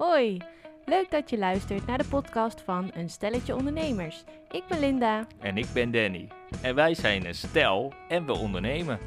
Hoi, leuk dat je luistert naar de podcast van Een Stelletje Ondernemers. Ik ben Linda. En ik ben Danny. En wij zijn een stel en we ondernemen.